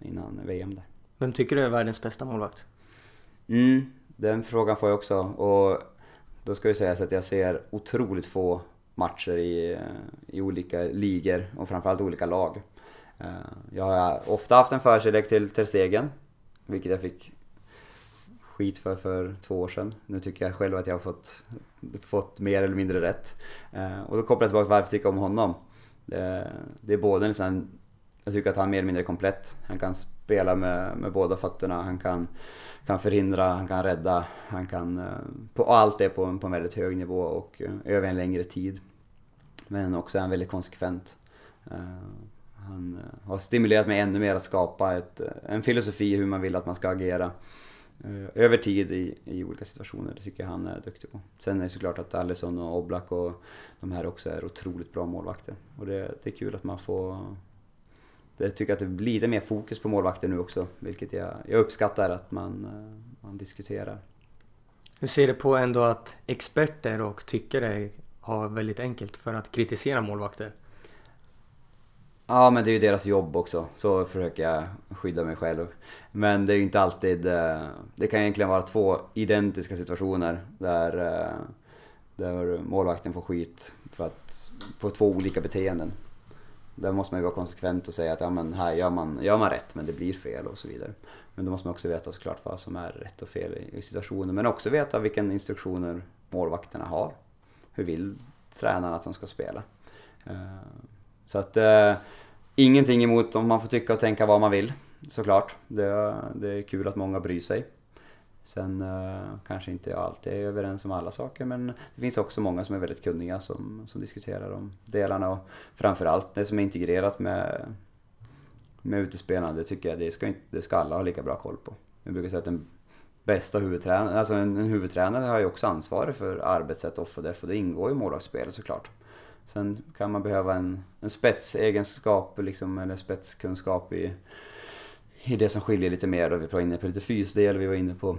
innan VM där. Vem tycker du är världens bästa målvakt? Mm, den frågan får jag också. Och då ska det sägas att jag ser otroligt få matcher i, eh, i olika ligor och framförallt olika lag. Eh, jag har ofta haft en förkärlek till Ter Stegen, vilket jag fick skit för för två år sedan. Nu tycker jag själv att jag har fått, fått mer eller mindre rätt. Eh, och då kopplar jag tillbaka till varför jag tycker om honom. Det är både en sån, jag tycker att han är mer eller mindre komplett. Han kan spela med, med båda fötterna, han kan, kan förhindra, han kan rädda, han kan... Eh, på allt det på, på en väldigt hög nivå och eh, över en längre tid. Men också är han väldigt konsekvent. Eh, han har stimulerat mig ännu mer att skapa ett, en filosofi hur man vill att man ska agera. över tid i, i olika situationer. Det tycker jag han är duktig på. Sen är det såklart att Alisson och Oblak och de här också är otroligt bra målvakter. Och det, det är kul att man får... Jag tycker att det blir lite mer fokus på målvakter nu också, vilket jag, jag uppskattar att man, eh, man diskuterar. Hur ser du på ändå att experter och tyckare har väldigt enkelt för att kritisera målvakter? Ja, men det är ju deras jobb också. Så försöker jag skydda mig själv. Men det är ju inte alltid... Eh, det kan egentligen vara två identiska situationer där, eh, där målvakten får skit för att, på två olika beteenden. Där måste man ju vara konsekvent och säga att ja, men här gör man, gör man rätt men det blir fel och så vidare. Men då måste man också veta såklart vad som är rätt och fel i, situationen. Men också veta vilka instruktioner målvakterna har. Hur vill tränarna att de ska spela? Eh, så att eh, ingenting emot om man får tycka och tänka vad man vill såklart. Det, det är kul att många bryr sig. Sen eh, kanske inte jag alltid är överens om alla saker men det finns också många som är väldigt kunniga som, som diskuterar de delarna och framförallt det som är integrerat med, med utespelande tycker jag det ska, inte, det ska alla ha lika bra koll på. Jag brukar säga att den bästa huvudtränaren, alltså en, en huvudtränare har ju också ansvar för arbetssätt off och def och det ingår i målvaktsspelet såklart. Sen kan man behöva en, en spetsegenskap liksom, eller spetskunskap i, i det som skiljer lite mer. Då. Vi var inne på lite fysdel, vi var inne på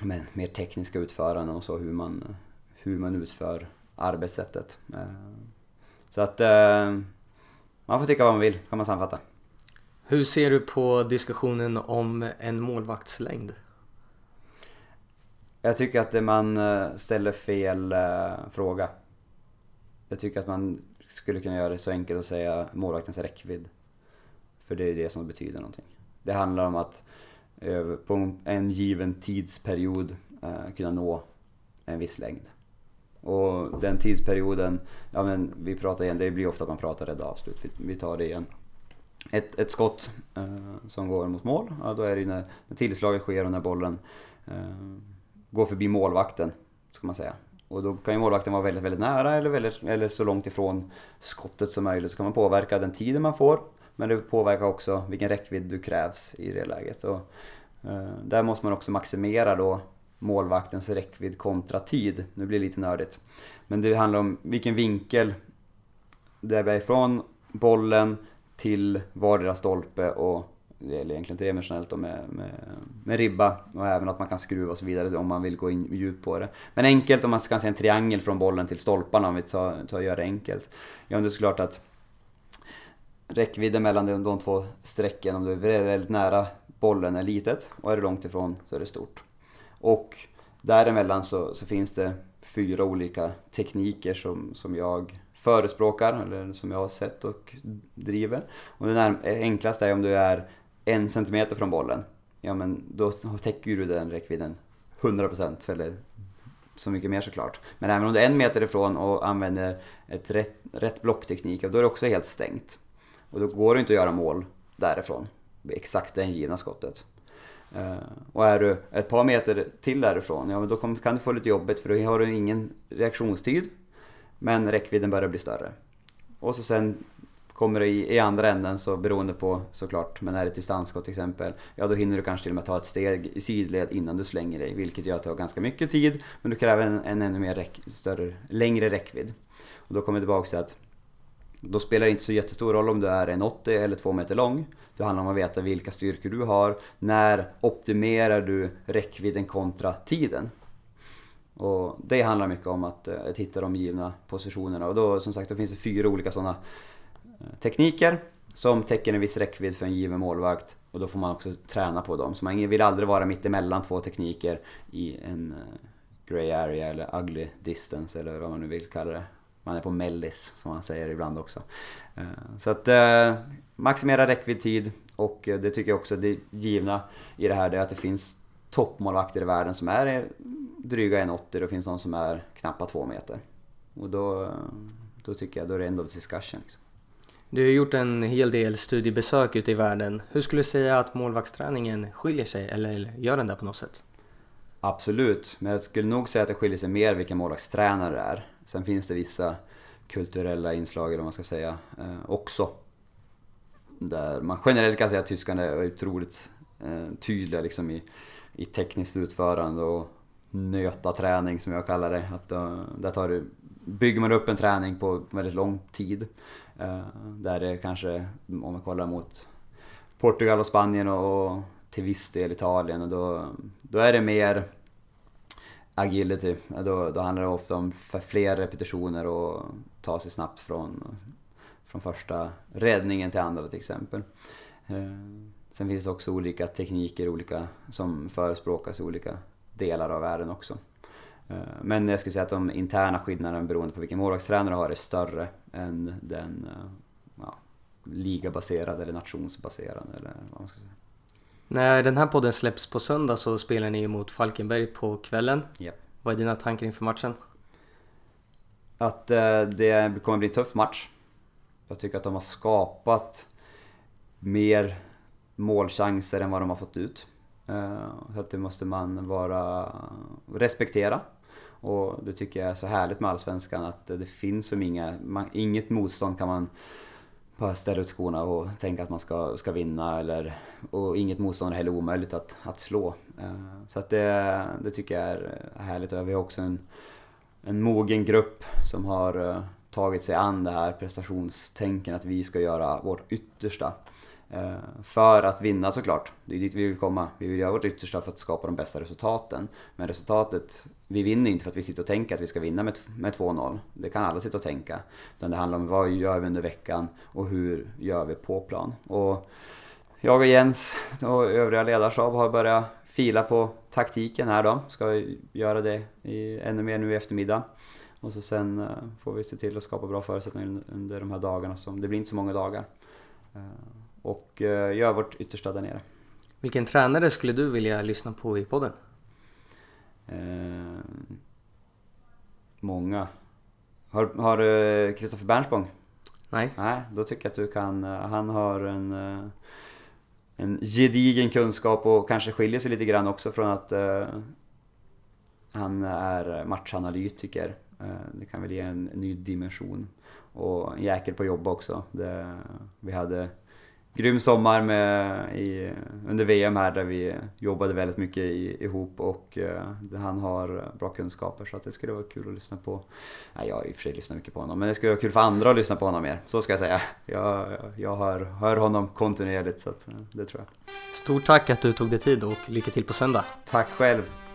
men, mer tekniska utföranden och så hur man, hur man utför arbetssättet. Eh, så att eh, man får tycka vad man vill, kan man sammanfatta. Hur ser du på diskussionen om en målvaktslängd? Jag tycker att man eh, ställer fel fråga. Jag tycker att man skulle kunna göra det så enkelt att säga målvaktens räckvidd. För det är det som betyder någonting. Det handlar om att Eh, på en given tidsperiod eh, kunna nå en viss längd. Och den tidsperioden, ja men vi pratar igen, det blir ofta att man pratar rädda avslut. Vi tar det igen. Ett, ett skott eh, som går mot mål, ja, då är det när, när tillslaget sker och när bollen eh, går förbi målvakten, ska man säga. Och då kan ju målvakten vara väldigt, väldigt nära eller, väldigt, eller så långt ifrån skottet som möjligt. Så kan man påverka den tiden man får, men det påverkar också vilken räckvidd du krävs i det läget. Och, eh, där måste man också maximera då målvaktens räckvidd kontra tid. Nu blir det lite nördigt. Men det handlar om vilken vinkel det är ifrån bollen till vardera stolpe och det gäller egentligen tredimensionellt med, med, med ribba och även att man kan skruva och så vidare om man vill gå in djupt på det. Men enkelt om man kan se en triangel från bollen till stolparna om vi tar, tar gör det enkelt. Ja, det är såklart att räckvidden mellan de, de två strecken, om du är väldigt nära bollen är litet och är du långt ifrån så är det stort. Och däremellan så, så finns det fyra olika tekniker som, som jag förespråkar, eller som jag har sett och driver. Och det enklaste är om du är en centimeter från bollen, ja men då täcker du den räckvidden 100% eller så mycket mer såklart. Men även om du är en meter ifrån och använder ett rätt, rätt blockteknik, då är det också helt stängt. Och då går det inte att göra mål därifrån, exakt det givna skottet. Eh, och är du ett par meter till därifrån, ja men då kan du få lite jobbigt för då har du ingen reaktionstid. Men räckvidden börjar bli större. Och så sen Kommer det i, i andra änden så beroende på såklart, men är det ett distansskott till exempel, ja då hinner du kanske till och med ta ett steg i sidled innan du slänger dig, vilket gör att du har ganska mycket tid, men du kräver en, en ännu mer räck, större, längre räckvidd. Och då kommer vi tillbaka till att då spelar det inte så jättestor roll om du är en 80 eller 2 meter lång. Det handlar om att veta vilka styrkor du har. När optimerar du räckvidden kontra tiden? Och det handlar mycket om att, eh, att hitta de givna positionerna och då som sagt då finns det fyra olika sådana eh, tekniker som täcker en viss räckvidd för en given målvakt och då får man också träna på dem. Så man vill aldrig vara mitt emellan två tekniker i en eh, grey area eller ugly distance eller vad man nu vill kalla det. Man är på mellis som man säger ibland också. Eh, så att eh, maximera räckvidd tid och det tycker jag också det givna i det här det är att det finns toppmålvakter i världen som är dryga 1,80 och det finns någon som är knappt 2 meter. Och då, då tycker jag då är det end of discussion. Liksom. Du har gjort en hel del studiebesök ute i världen. Hur skulle du säga att målvaktsträningen skiljer sig, eller gör den det på något sätt? Absolut, men jag skulle nog säga att det skiljer sig mer vilken målvaktstränare det är. Sen finns det vissa kulturella inslag, eller vad man ska säga, eh, också. Där man generellt kan säga att tyskarna är otroligt eh, tydliga liksom i, i tekniskt utförande och nöta träning som jag kallar det. Att, eh, där tar du, bygger man upp en träning på väldigt lång tid. Eh, där det kanske, om man kollar mot Portugal och Spanien och, och till viss del Italien, och då, då är det mer agility. Då, då handlar det ofta om fler repetitioner och ta sig snabbt från, från första räddningen till andra till exempel. Eh, sen finns det också olika tekniker olika, som förespråkas i olika delar av världen också. Eh, men jag skulle säga att de interna skillnaderna beroende på vilken målvaktstränare du har är större än den eh, ja, ligabaserade eller nationsbaserade eller vad man ska säga. När den här podden släpps på söndag så spelar ni mot Falkenberg på kvällen. Yep. Vad är dina tankar inför matchen? Att eh, det kommer bli en tuff match. Jag tycker att de har skapat mer målchanser än vad de har fått ut. Eh, så det måste man vara, respektera. Och det tycker jag är så härligt med Allsvenskan att det finns som inga, man, inget motstånd kan man bara ställa ut skorna och tänka att man ska, ska vinna eller, och inget motstånd är heller omöjligt att, att slå. Eh, så att det, det tycker jag är härligt och vi har också en, en mogen grupp som har eh, tagit sig an det här prestationstänken att vi ska göra vårt yttersta. Eh, för att vinna såklart. Det är dit vi vill komma. Vi vill göra vårt yttersta för att skapa de bästa resultaten. Men resultatet, vi vinner inte för att vi sitter och tänker att vi ska vinna med, med 2-0. Det kan alla sitta och tänka. Utan det handlar om vad gör vi under veckan och hur gör vi på plan. Och jag och Jens och övriga ledarstab har börjat fila på taktiken här då. Ska göra det i, ännu mer nu i eftermiddag. Och så sen eh, får vi se till att skapa bra förutsättningar under de här dagarna. Som, det blir inte så många dagar. Eh, och eh, gör vårt yttersta där nere. Vilken tränare skulle du vilja lyssna på i podden? Eh, många. Har, har du Kristoffer Bernspång? Nej. Nej, då tycker jag att du kan. Eh, han har en, eh, en gedigen kunskap och kanske skiljer sig lite grann också från att uh, han är matchanalytiker. Uh, det kan väl ge en ny dimension. Och en jäkel på jobb också. Det, vi hade grym sommar med, i, under VM här där vi jobbade väldigt mycket i, ihop och uh, han har bra kunskaper så att det skulle vara kul att lyssna på. Nej, jag har i och för sig lyssnat mycket på honom men det skulle vara kul för andra att lyssna på honom mer. Så ska jag säga. Jag, jag hör, hör honom kontinuerligt så att, det tror jag. Stort tack att du tog dig tid och lycka till på söndag. Tack själv.